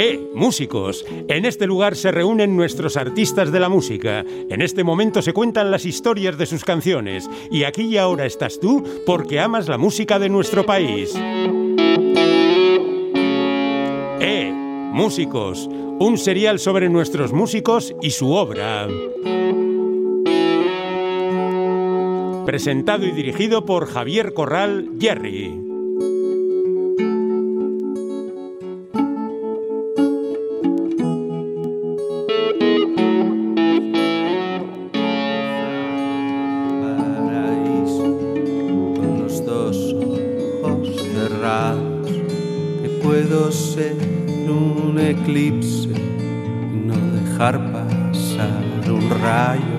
¡Eh, músicos! En este lugar se reúnen nuestros artistas de la música. En este momento se cuentan las historias de sus canciones. Y aquí y ahora estás tú porque amas la música de nuestro país. ¡Eh, músicos! Un serial sobre nuestros músicos y su obra. Presentado y dirigido por Javier Corral Jerry. Puedo ser un eclipse no dejar pasar un rayo.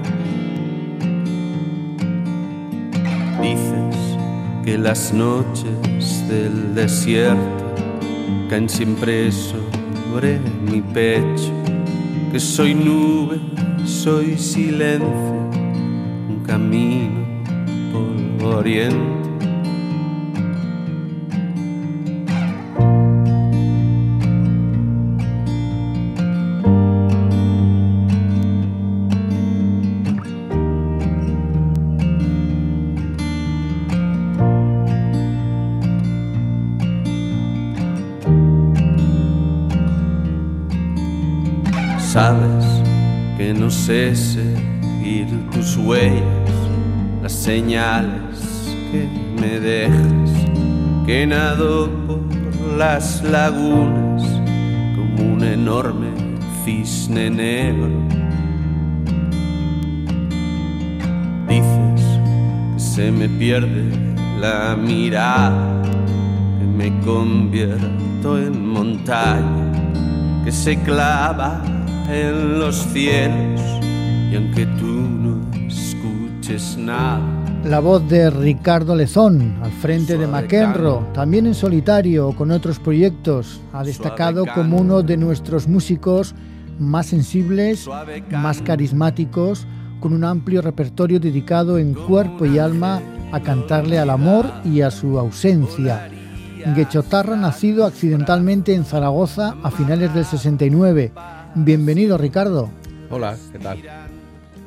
Dices que las noches del desierto caen siempre sobre mi pecho que soy nube soy silencio un camino por Sabes que no sé seguir tus huellas, las señales que me dejas, que nado por las lagunas como un enorme cisne negro. Dices que se me pierde la mirada, que me convierto en montaña, que se clava en los cielos y aunque tú no escuches nada. La voz de Ricardo Lezón al frente de McEnroe, también en solitario o con otros proyectos, ha destacado como uno de nuestros músicos más sensibles, más carismáticos, con un amplio repertorio dedicado en cuerpo y alma a cantarle al amor y a su ausencia. Guechotarra, nacido accidentalmente en Zaragoza a finales del 69. Bienvenido, Ricardo. Hola, ¿qué tal?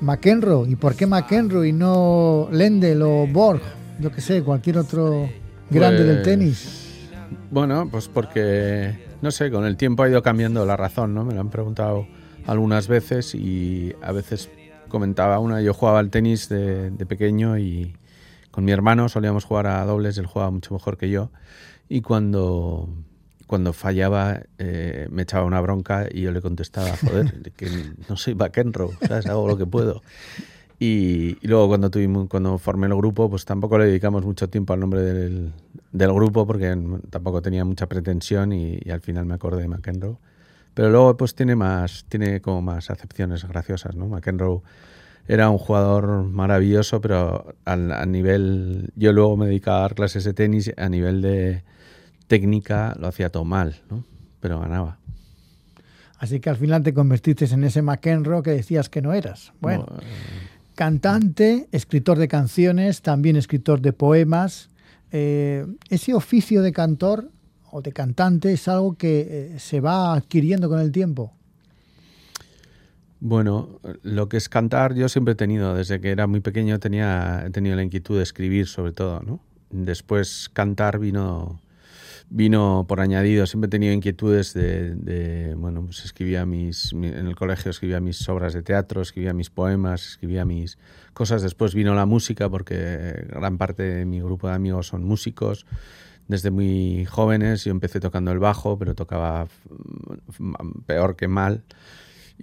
McEnroe. ¿Y por qué McEnroe y no Lendl o Borg? Yo que sé, cualquier otro grande del Pues, tenis. Bueno, pues porque, no sé, con el tiempo ha ido cambiando la razón, ¿no? Me lo han preguntado algunas veces y a veces comentaba una, yo jugaba al tenis de, de pequeño y con mi hermano solíamos jugar a dobles, él jugaba mucho mejor que yo y cuando, cuando fallaba eh, me echaba una bronca y yo le contestaba, joder, que no soy McEnroe, ¿sabes? Hago lo que puedo. Y, y luego cuando tuvimos, cuando formé el grupo, pues tampoco le dedicamos mucho tiempo al nombre del, del grupo porque tampoco tenía mucha pretensión y, y al final me acordé de McEnroe. Pero luego pues tiene más, tiene como más acepciones graciosas, ¿no? McEnroe era un jugador maravilloso, pero al, a nivel, yo luego me dedicaba a dar clases de tenis, a nivel de técnica lo hacía todo mal, ¿no? Pero ganaba. Así que al final te convertiste en ese McEnroe que decías que no eras. Bueno, No, eh, cantante, escritor de canciones, también escritor de poemas. Eh, ese oficio de cantor o de cantante es algo que eh, se va adquiriendo con el tiempo. Bueno, lo que es cantar yo siempre he tenido, desde que era muy pequeño tenía, he tenido la inquietud de escribir sobre todo, ¿no? Después cantar vino, vino por añadido, siempre he tenido inquietudes de, de, bueno, pues escribía mis, mi- en el colegio escribía mis obras de teatro, escribía mis poemas, escribía mis cosas, después vino la música porque gran parte de mi grupo de amigos son músicos, desde muy jóvenes yo empecé tocando el bajo, pero tocaba peor que mal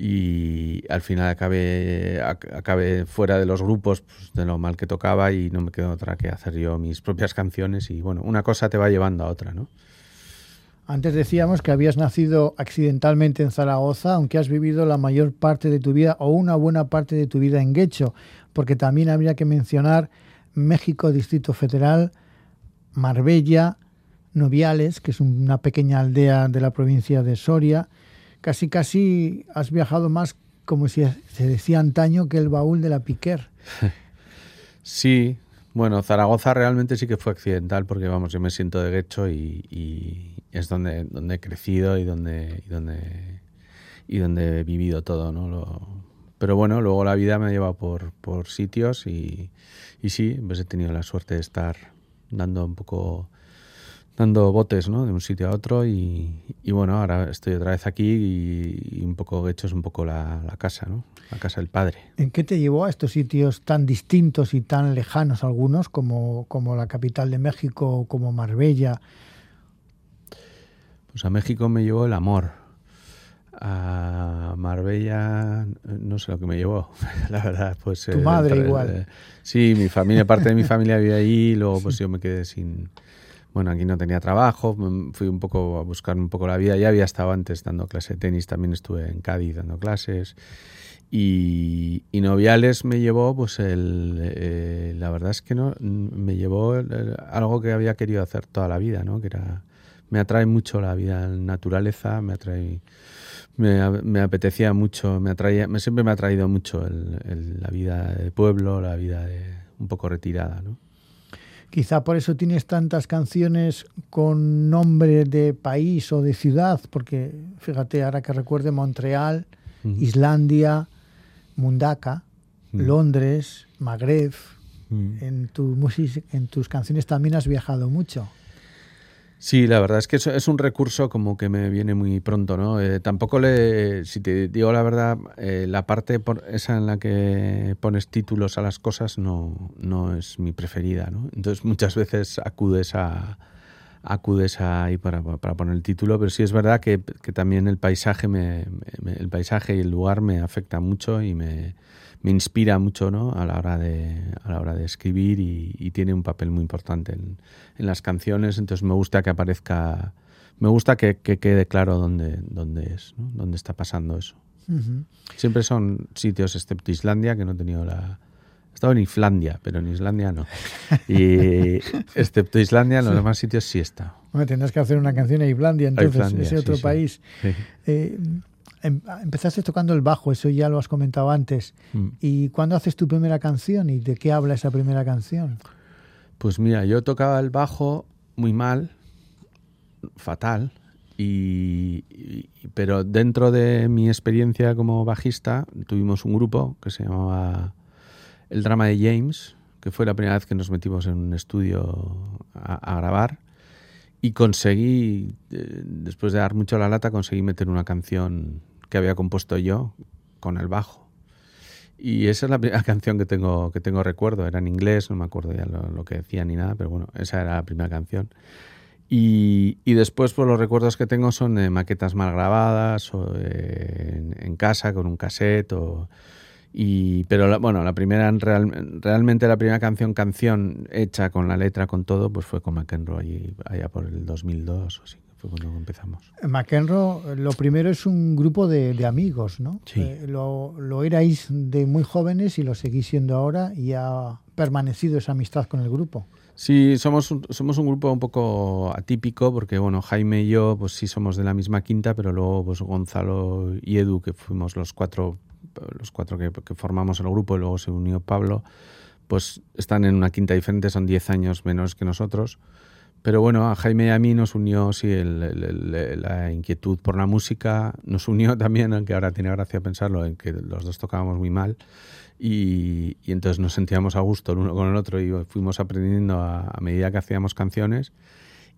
y al final acabé, ac- acabé fuera de los grupos pues, de lo mal que tocaba y no me quedó otra que hacer yo mis propias canciones y bueno, una cosa te va llevando a otra, ¿no? Antes decíamos que habías nacido accidentalmente en Zaragoza, aunque has vivido la mayor parte de tu vida o una buena parte de tu vida en Guecho, porque también habría que mencionar México, Distrito Federal, Marbella, Noviales, que es una pequeña aldea de la provincia de Soria. Casi, casi has viajado más, como si se decía antaño, que el baúl de la Piquer. Sí, Bueno, Zaragoza realmente sí que fue accidental porque, vamos, yo me siento de Guecho y, es donde, donde he crecido y donde, y donde, y donde he vivido todo, ¿no? Lo, pero bueno, luego la vida me ha llevado por, por sitios y, y sí, pues he tenido la suerte de estar dando un poco dando botes ¿no? de un sitio a otro y, bueno, ahora estoy otra vez aquí y, un poco hecho es un poco la, casa, ¿no? la casa del padre. ¿En qué te llevó a estos sitios tan distintos y tan lejanos algunos como, como la capital de México, como Marbella? Pues a México me llevó el amor. A Marbella no sé lo que me llevó, la verdad. Pues, tu madre igual. Eh, sí, mi familia, parte de mi familia vive ahí y luego pues yo me quedé sin bueno, aquí no tenía trabajo, fui un poco a buscar un poco la vida. Ya había estado antes dando clase de tenis, también estuve en Cádiz dando clases. Y, Noviales me llevó, pues el, eh, la verdad es que no, me llevó algo que había querido hacer toda la vida, ¿no? Que era, me atrae mucho la vida en naturaleza, me atrae, me, apetecía mucho, me atraía, me, siempre me ha atraído mucho la vida de pueblo, la vida de, un poco retirada, ¿no? Quizá por eso tienes tantas canciones con nombre de país o de ciudad, porque fíjate, ahora que recuerde Montreal, Islandia, Mundaka, Londres, Magreb. En, tu en tus canciones también has viajado mucho. Sí, la verdad es que es un recurso como que me viene muy pronto, ¿no? Eh, tampoco le, si te digo la verdad, eh, la parte por, esa en la que pones títulos a las cosas no, no es mi preferida, ¿no? Entonces muchas veces acudes a acudes ahí para, para poner el título, pero sí es verdad que, que también el paisaje me, el paisaje y el lugar me afecta mucho y me, me inspira mucho ¿no? a, la hora de, a la hora de escribir y, tiene un papel muy importante en, en, las canciones, entonces me gusta que aparezca, me gusta que, que quede claro dónde, dónde es, ¿no? dónde está pasando eso. Siempre son sitios, excepto Islandia, que no he tenido la... He estado en Islandia, pero en Islandia no. Y excepto Islandia, en los demás sitios sí. Bueno, tendrás que hacer una canción en Islandia, entonces, ese otro país. Eh, Em, empezaste tocando el bajo, eso ya lo has comentado antes. Mm. ¿Y cuándo haces tu primera canción y de qué habla esa primera canción? Pues mira, yo tocaba el bajo muy mal, fatal, y, pero dentro de mi experiencia como bajista tuvimos un grupo que se llamaba El Drama de James, que fue la primera vez que nos metimos en un estudio a, grabar y conseguí, eh, después de dar mucho la lata, conseguí meter una canción que había compuesto yo con el bajo. Y esa es la primera canción que tengo, que tengo recuerdo. Era en inglés, no me acuerdo ya lo, que decía ni nada, pero bueno, esa era la primera canción. Y, y después, pues los recuerdos que tengo son de maquetas mal grabadas, o en, casa con un cassette, o, y, pero bueno, la primera, realmente la primera canción, canción hecha con la letra, con todo, pues fue con McEnroe allá por el 2002 o así fue cuando empezamos. McEnroe, lo primero es un grupo de, amigos, ¿no? Sí. Eh, lo, lo, erais de muy jóvenes y lo seguís siendo ahora y ha permanecido esa amistad con el grupo. Sí, somos un, somos un grupo un poco atípico porque, bueno, Jaime y yo, pues sí somos de la misma quinta, pero luego pues Gonzalo y Edu, que fuimos los cuatro, los cuatro que, que formamos el grupo y luego se unió Pablo, pues están en una quinta diferente, son 10 años menos que nosotros. Pero bueno, a Jaime y a mí nos unió sí, la inquietud por la música, nos unió también, aunque ahora tiene gracia pensarlo, en que los dos tocábamos muy mal y, entonces nos sentíamos a gusto el uno con el otro y fuimos aprendiendo a, medida que hacíamos canciones.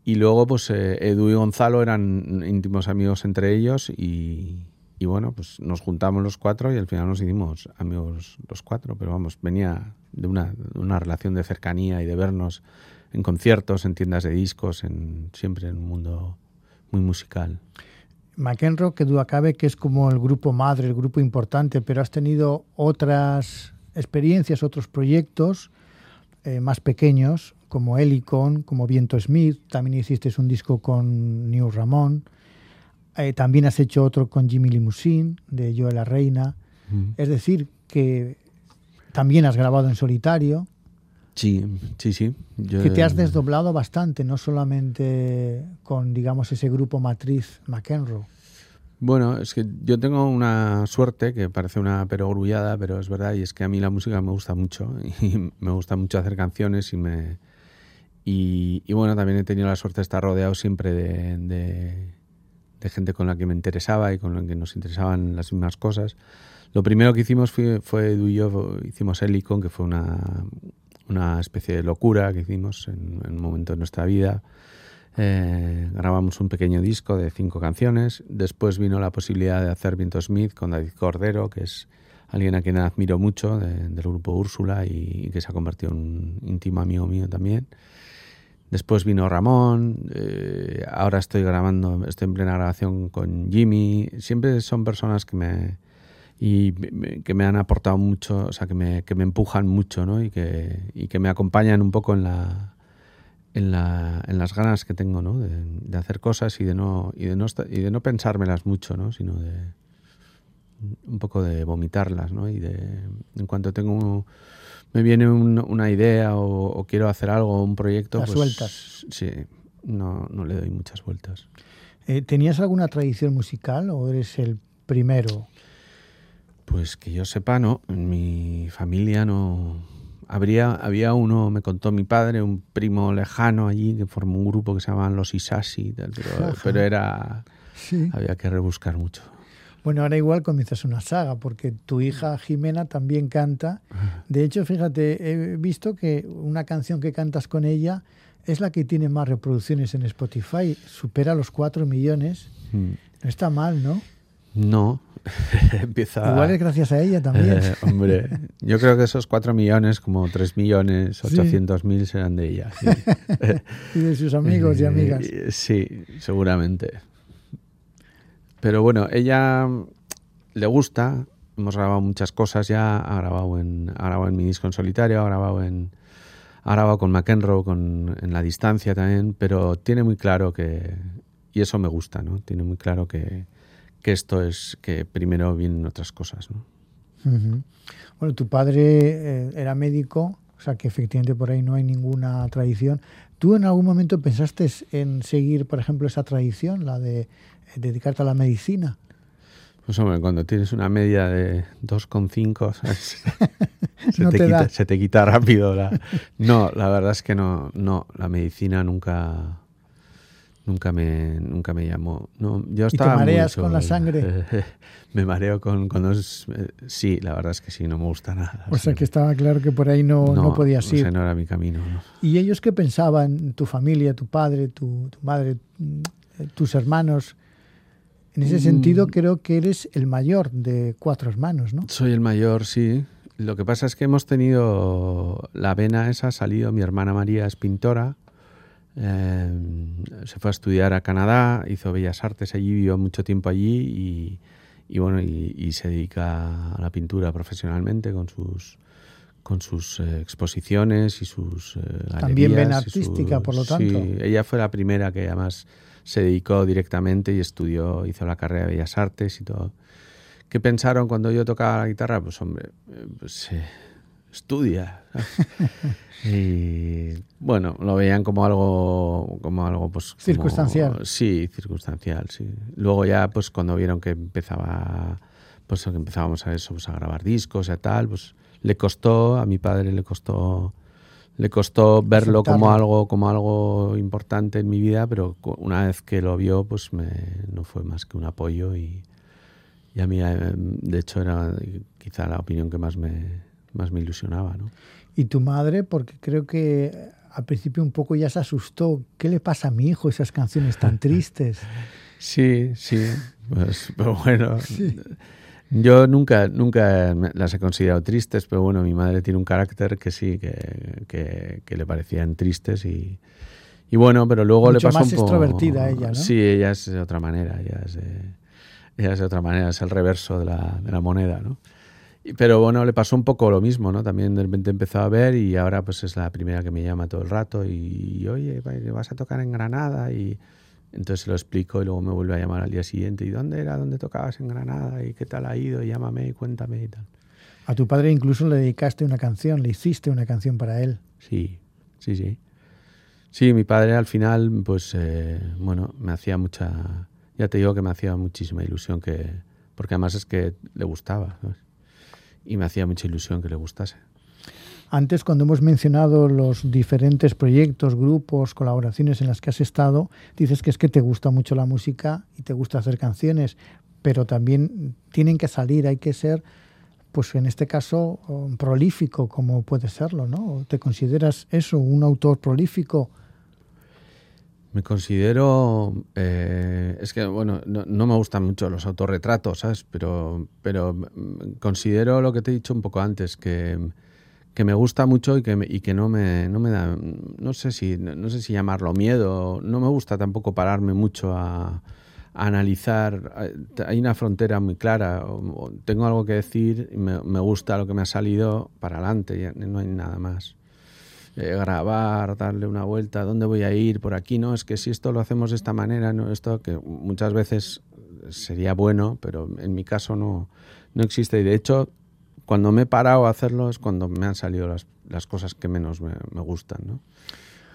Y luego, pues eh, Edu y Gonzalo eran íntimos amigos entre ellos y, y bueno, pues nos juntamos los cuatro y al final nos hicimos amigos los cuatro, pero vamos, venía de una, una relación de cercanía y de vernos en conciertos, en tiendas de discos, en, siempre en un mundo muy musical. McEnroe, que duda cabe que es como el grupo madre, el grupo importante, pero has tenido otras experiencias, otros proyectos eh, más pequeños, como Helicon, como Viento Smith, también hiciste un disco con New Ramón, eh, también has hecho otro con Jimmy Limousine, de Joel La Reina, es decir, que también has grabado en solitario. Sí, sí, sí. que te has desdoblado bastante, no solamente con, digamos, ese grupo matriz McEnroe. Bueno, es que yo tengo una suerte que parece una perogrullada, pero es verdad, y es que a mí la música me gusta mucho y me gusta mucho hacer canciones y me... Y, bueno, también he tenido la suerte de estar rodeado siempre de, de, gente con la que me interesaba y con la que nos interesaban las mismas cosas. Lo primero que hicimos fue, fue Edu y yo, hicimos Helicon, que fue una, una especie de locura que hicimos en, en un momento de nuestra vida eh, grabamos un pequeño disco de cinco canciones. Después vino la posibilidad de hacer Viento Smith con David Cordero, que es alguien a quien admiro mucho del grupo Úrsula y, que se ha convertido en un íntimo amigo mío también. Después vino Ramón, eh, ahora estoy grabando, estoy en plena grabación con Jimmy. Siempre son personas que me, y que me han aportado mucho, o sea, que me, que me empujan mucho ¿no? y, que, y que me acompañan un poco en la, en, la, en las ganas que tengo ¿no? de, hacer cosas y de no y de no y de no pensármelas mucho ¿no? sino de un poco de vomitarlas ¿no? y de en cuanto tengo me viene una idea o, quiero hacer algo un proyecto las pues, sueltas sí no, no le doy muchas vueltas eh, ¿tenías alguna tradición musical o eres el primero? Pues que yo sepa, no. En mi familia no, Habría, había uno, me contó mi padre, un primo lejano allí que formó un grupo que se llamaban los Isasi, pero, pero era. Había que rebuscar mucho. Bueno, ahora igual comienzas una saga, porque tu hija Jimena también canta. De hecho, fíjate, he visto que una canción que cantas con ella es la que tiene más reproducciones en Spotify, supera los 4 millones. Mm. No está mal, ¿no? No, empieza... Igual es gracias a ella también. Eh, hombre, yo creo que esos 4 millones, como 3 millones 800 mil serán de ella. y de sus amigos y amigas. Sí, seguramente. Pero bueno, ella le gusta, hemos grabado muchas cosas ya, ha grabado en, ha grabado en mi disco en solitario, ha grabado en... Ha grabado con McEnroe con, en la distancia también, pero tiene muy claro que, y eso me gusta, ¿no? Tiene muy claro que, que esto es que primero vienen otras cosas. ¿no? Bueno, tu padre eh, era médico, o sea que efectivamente por ahí no hay ninguna tradición. ¿Tú en algún momento pensaste en seguir, por ejemplo, esa tradición, la de dedicarte a la medicina? Pues hombre, cuando tienes una media de 2,5, se, te quita, se te quita rápido. La... No, la verdad es que no, no, la medicina nunca, Nunca me, nunca me llamó. No, yo estaba ¿Y te mareas con la sangre? me mareo con, con Sí, la verdad es que sí, no me gusta nada. O sea que estaba claro que por ahí no, no, podías ir. no era mi camino. ¿Y ellos qué pensaban? Tu familia, tu padre, tu, tu madre, tus hermanos. En ese sentido, mm. creo que eres el mayor de cuatro hermanos, ¿no? Soy el mayor, sí. Lo que pasa es que hemos tenido la vena esa, ha salido, mi hermana María es pintora, Em, se fue a estudiar a Canadá, hizo Bellas Artes allí, vivió mucho tiempo allí y, bueno, y, se dedica a la pintura profesionalmente con sus con sus eh, exposiciones y sus eh, También ven artística, por lo tanto. Sí, ella fue la primera que además se dedicó directamente y estudió, hizo la carrera de Bellas Artes y todo. ¿Qué pensaron cuando yo tocaba la guitarra? Pues hombre, eh, pues estudia. y bueno, lo veían como algo, como algo pues circunstancial. Sí, circunstancial, sí. Luego ya pues cuando vieron que empezaba, pues que empezábamos a eso, pues, a grabar discos y tal, pues le costó, a mi padre le costó le costó verlo como algo como algo importante en mi vida, pero una vez que lo vio, pues me, no fue más que un apoyo y, y a mí, eh, de hecho, era quizá la opinión que más me, más me ilusionaba. ¿no? Y tu madre, porque creo que al principio un poco ya se asustó. ¿Qué le pasa a mi hijo esas canciones tan tristes? Sí, sí, pues, pero bueno. Yo nunca, nunca las he considerado tristes, pero bueno, mi madre tiene un carácter que sí, que, que, le parecían tristes y, y bueno, pero luego le pasó más un poco... extrovertida ella, ¿no? Sí, ella es de otra manera, ella es de, ella es de otra manera, es el reverso de la, de la moneda, ¿no? Pero bueno, le pasó un poco lo mismo, ¿no? También de repente empezó a ver y ahora pues es la primera que me llama todo el rato y, oye, vas a tocar en Granada y entonces se lo explico y luego me vuelve a llamar al día siguiente. ¿Y dónde era? ¿Dónde tocabas en Granada? ¿Y qué tal ha ido? Y llámame y cuéntame y tal. A tu padre incluso le dedicaste una canción, le hiciste una canción para él. Sí, sí, sí. Sí, mi padre al final, pues, eh, bueno, me hacía mucha ya te digo que me hacía muchísima ilusión que, porque además es que le gustaba, y me hacía mucha ilusión que le gustase. Antes, cuando hemos mencionado los diferentes proyectos, grupos, colaboraciones en las que has estado, dices que es que te gusta mucho la música y te gusta hacer canciones, pero también tienen que salir, hay que ser, pues en este caso, prolífico, como puede serlo, ¿no? ¿Te consideras eso, un autor prolífico? Me considero, eh, es que bueno, no, me gustan mucho los autorretratos, ¿sabes? Pero, pero considero lo que te he dicho un poco antes, que, que me gusta mucho y que, y que no, me, no me da, no sé, si, no sé si llamarlo miedo, no me gusta tampoco pararme mucho a, analizar, hay una frontera muy clara, tengo algo que decir me, me gusta lo que me ha salido para adelante, no hay nada más. Eh, grabar, darle una vuelta, ¿dónde voy a ir? Por aquí, no, es que si esto lo hacemos de esta manera, no, esto que muchas veces sería bueno, pero en mi caso no, no existe. Y de hecho, cuando me he parado a hacerlo es cuando me han salido las, las cosas que menos me, me gustan, ¿no?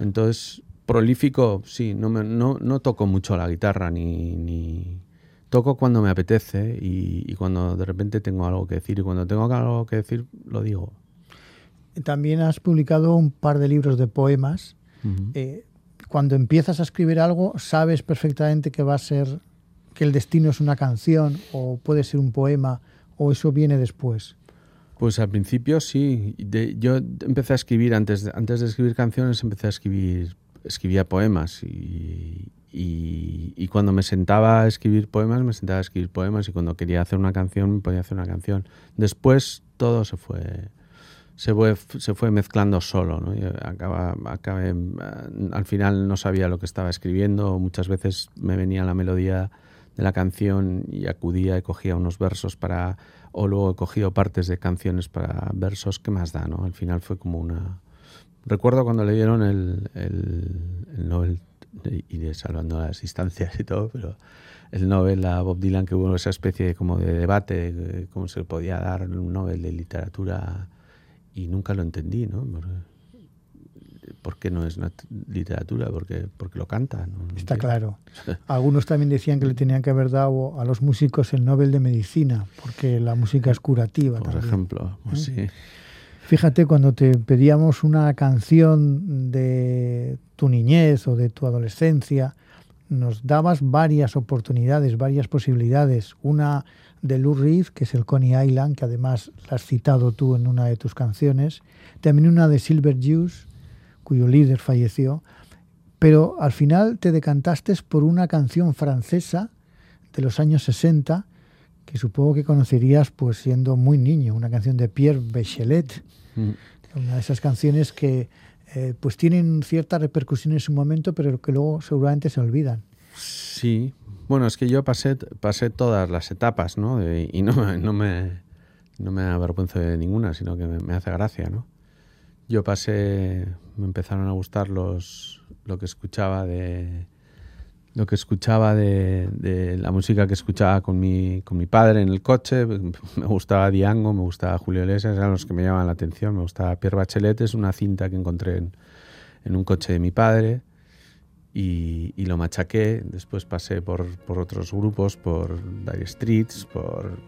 Entonces, prolífico, sí, no, me, no, no toco mucho la guitarra ni, ni, toco cuando me apetece y, y, cuando de repente tengo algo que decir y cuando tengo algo que decir lo digo. También has publicado un par de libros de poemas. Eh, cuando empiezas a escribir algo, sabes perfectamente que va a ser, que el destino es una canción o puede ser un poema o eso viene después. Pues al principio sí. yo empecé a escribir antes de, antes de escribir canciones, empecé a escribir escribía poemas y, y, cuando me sentaba a escribir poemas me sentaba a escribir poemas y cuando quería hacer una canción podía hacer una canción. Después todo se fue se fue, se fue mezclando solo. ¿no? acaba, acabé, al final no sabía lo que estaba escribiendo, muchas veces me venía la melodía de la canción y acudía y cogía unos versos para, o luego he cogido partes de canciones para versos, ¿qué más da? ¿no? Al final fue como una... Recuerdo cuando le dieron el, el, el Nobel, y salvando las distancias y todo, pero el Nobel a Bob Dylan, que hubo esa especie de, como de debate, de cómo se podía dar un Nobel de literatura y nunca lo entendí, ¿no? ¿Por qué no es literatura? Porque, porque lo canta. Está claro. Algunos también decían que le tenían que haber dado a los músicos el Nobel de Medicina, porque la música es curativa. Por ejemplo, pues ¿Eh? sí. Fíjate, cuando te pedíamos una canción de tu niñez o de tu adolescencia, nos dabas varias oportunidades, varias posibilidades. Una de Lou Reed, que es el Coney Island, que además la has citado tú en una de tus canciones. También una de Silver Juice, cuyo líder falleció. Pero al final te decantaste por una canción francesa de los años 60, que supongo que conocerías pues siendo muy niño, una canción de Pierre Bachelet, mm. una de esas canciones que eh, pues tienen cierta repercusión en su momento, pero que luego seguramente se olvidan. Sí, bueno, es que yo pasé, pasé todas las etapas, ¿no? y no, no, me, no me avergüenzo de ninguna, sino que me, hace gracia, ¿no? Yo pasé, me empezaron a gustar los, lo que escuchaba de, lo que escuchaba de, la música que escuchaba con mi, con mi padre en el coche. Me gustaba Diango, me gustaba Julio Iglesias, eran los que me llamaban la atención. Me gustaba Pierre Bachelet, es una cinta que encontré en, en un coche de mi padre y, lo machaqué. Después pasé por, por, otros grupos, por Dire Streets, por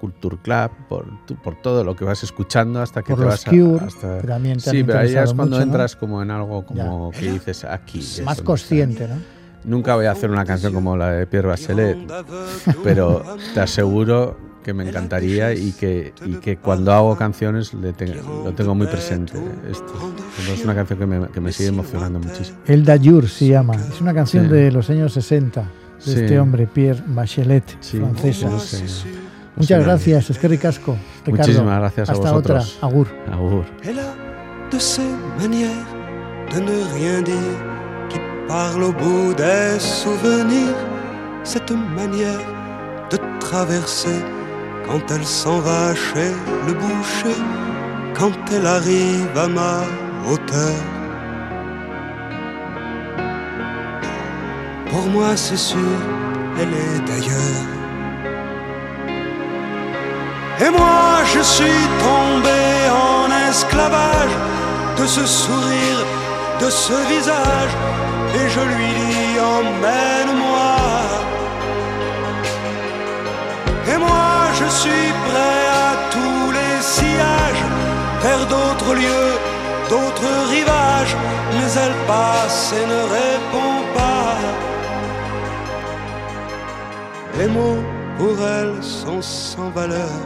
Culture Club, por, por todo lo que vas escuchando hasta que te vas a. Hasta... sí, pero ahí es cuando entras como en algo como que dices aquí. Más consciente, ¿no? Nunca voy a hacer una canción como la de Pierre Bachelet, pero te aseguro que me encantaría y que, y que cuando hago canciones le lo tengo muy presente. Esto. Es una canción que me, que me sigue emocionando muchísimo. El Dayur se llama. Es una canción de los años 60 de este hombre, Pierre Bachelet, francesa. Muchas gracias, es que ricasco. Ricardo. Muchísimas gracias a Hasta otra. Agur. Agur. de ces manières de ne rien dire qui parle au bout des souvenirs, cette manière de traverser quand elle s'en va chez le boucher, quand elle arrive à ma hauteur. Pour moi, c'est sûr, elle est d'ailleurs. Et moi, je suis tombé en esclavage de ce sourire, de ce visage, et je lui dis emmène-moi je suis prêt à tous les sillages, vers d'autres lieux, d'autres rivages, mais elle passe et ne répond pas. Les mots pour elle sont sans valeur.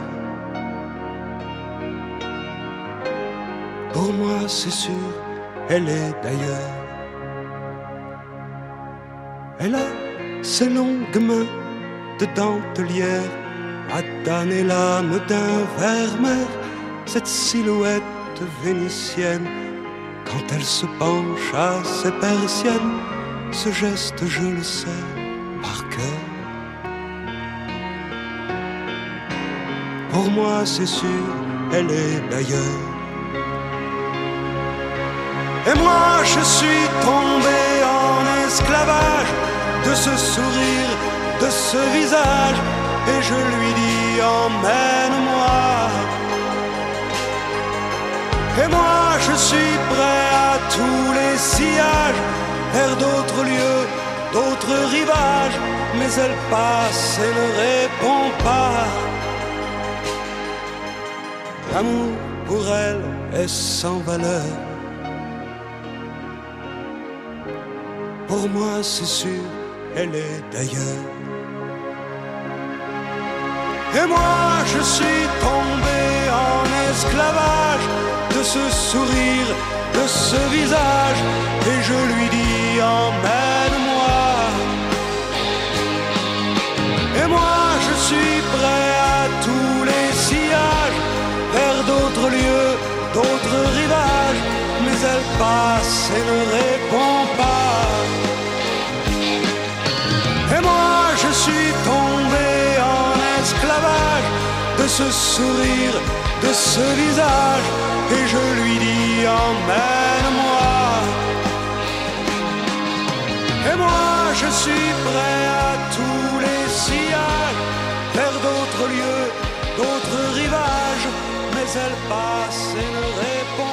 Pour moi, c'est sûr, elle est d'ailleurs. Elle a ses longues mains de dentelière à damner l'âme d'un vermeer, cette silhouette vénitienne. Quand elle se penche à ses persiennes, ce geste, je le sais par cœur. Pour moi, c'est sûr, elle est d'ailleurs. Et moi, je suis tombé en esclavage de ce sourire, de ce visage, et je lui dis emmène-moi. Et moi, je suis prêt à tous les sillages, vers d'autres lieux, d'autres rivages, mais elle passe et ne répond pas. L'amour pour elle est sans valeur. Pour moi, c'est sûr, elle est d'ailleurs. Et moi, je suis tombé en esclavage de ce sourire, de ce visage, et je lui dis emmène-moi. Et moi, je suis prêt à tous les sillages, vers d'autres lieux, d'autres rivages, mais elle passe et ne répond pas. ce sourire, de ce visage, et je lui dis emmène-moi. Et moi je suis prêt à tous les sillages, vers d'autres lieux, d'autres rivages, mais elle passe et ne répond